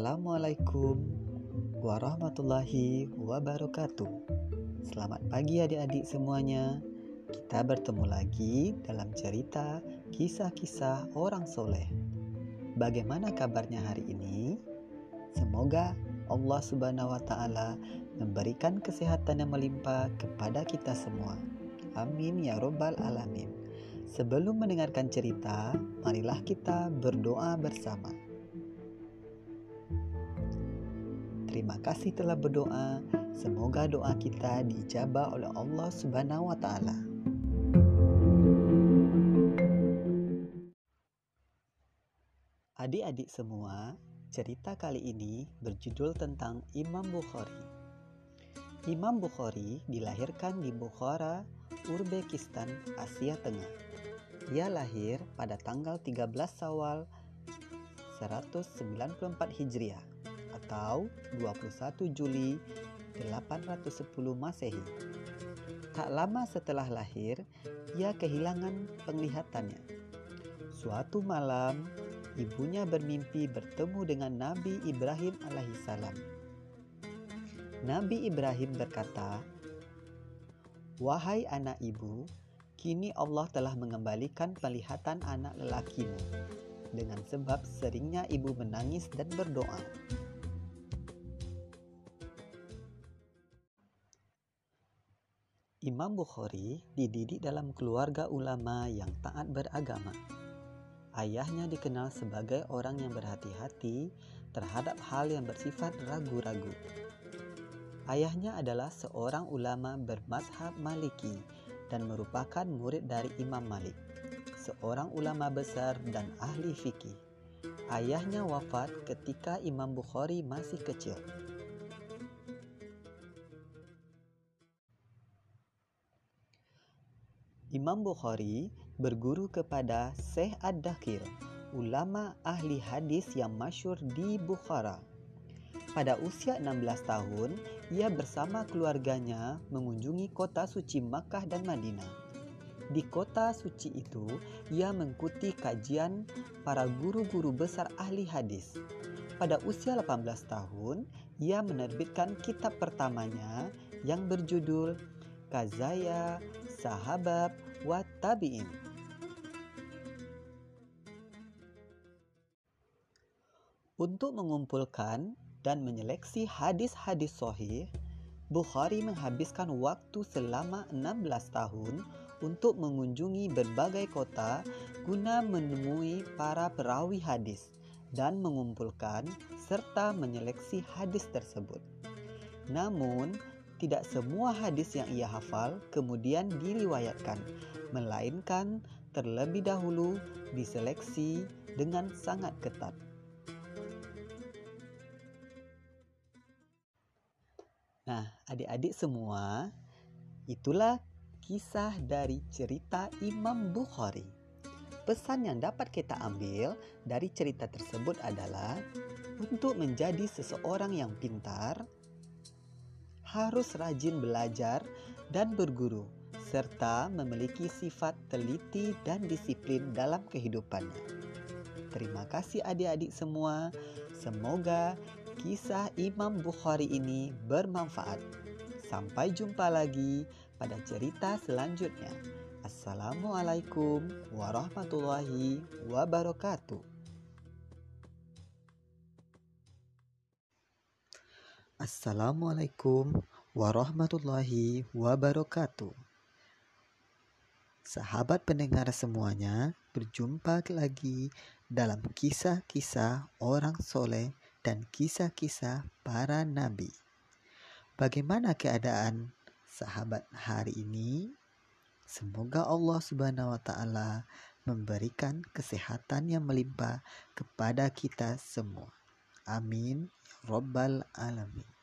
Assalamualaikum warahmatullahi wabarakatuh. Selamat pagi adik-adik semuanya. Kita bertemu lagi dalam cerita kisah-kisah orang soleh. Bagaimana kabarnya hari ini? Semoga Allah Subhanahu wa Ta'ala memberikan kesehatan yang melimpah kepada kita semua. Amin ya Robbal 'Alamin. Sebelum mendengarkan cerita, marilah kita berdoa bersama. Terima kasih telah berdoa. Semoga doa kita dijabah oleh Allah Subhanahu wa taala. Adik-adik semua, cerita kali ini berjudul tentang Imam Bukhari. Imam Bukhari dilahirkan di Bukhara, Uzbekistan, Asia Tengah. Ia lahir pada tanggal 13 Sawal 194 Hijriah atau 21 Juli 810 Masehi. Tak lama setelah lahir, ia kehilangan penglihatannya. Suatu malam, ibunya bermimpi bertemu dengan Nabi Ibrahim alaihissalam. Nabi Ibrahim berkata, "Wahai anak ibu, Kini Allah telah mengembalikan penglihatan anak lelakimu dengan sebab seringnya ibu menangis dan berdoa. Imam Bukhari dididik dalam keluarga ulama yang taat beragama. Ayahnya dikenal sebagai orang yang berhati-hati terhadap hal yang bersifat ragu-ragu. Ayahnya adalah seorang ulama bermazhab Maliki dan merupakan murid dari Imam Malik, seorang ulama besar dan ahli fikih. Ayahnya wafat ketika Imam Bukhari masih kecil. Imam Bukhari berguru kepada Syekh Ad-Dakhil, ulama ahli hadis yang masyur di Bukhara. Pada usia 16 tahun, ia bersama keluarganya mengunjungi kota suci Makkah dan Madinah. Di kota suci itu, ia mengikuti kajian para guru-guru besar ahli hadis. Pada usia 18 tahun, ia menerbitkan kitab pertamanya yang berjudul Kazaya Sahabat wa Tabi'in. Untuk mengumpulkan dan menyeleksi hadis-hadis sahih, Bukhari menghabiskan waktu selama 16 tahun untuk mengunjungi berbagai kota guna menemui para perawi hadis dan mengumpulkan serta menyeleksi hadis tersebut. Namun, tidak semua hadis yang ia hafal kemudian diriwayatkan, melainkan terlebih dahulu diseleksi dengan sangat ketat. Nah, adik-adik semua, itulah kisah dari cerita Imam Bukhari. Pesan yang dapat kita ambil dari cerita tersebut adalah untuk menjadi seseorang yang pintar, harus rajin belajar dan berguru, serta memiliki sifat teliti dan disiplin dalam kehidupannya. Terima kasih adik-adik semua. Semoga kisah Imam Bukhari ini bermanfaat. Sampai jumpa lagi pada cerita selanjutnya. Assalamualaikum warahmatullahi wabarakatuh. Assalamualaikum warahmatullahi wabarakatuh. Sahabat pendengar semuanya, berjumpa lagi dalam kisah-kisah orang soleh dan kisah-kisah para nabi. Bagaimana keadaan sahabat hari ini? Semoga Allah Subhanahu wa taala memberikan kesehatan yang melimpah kepada kita semua. Amin. Rabbal alamin.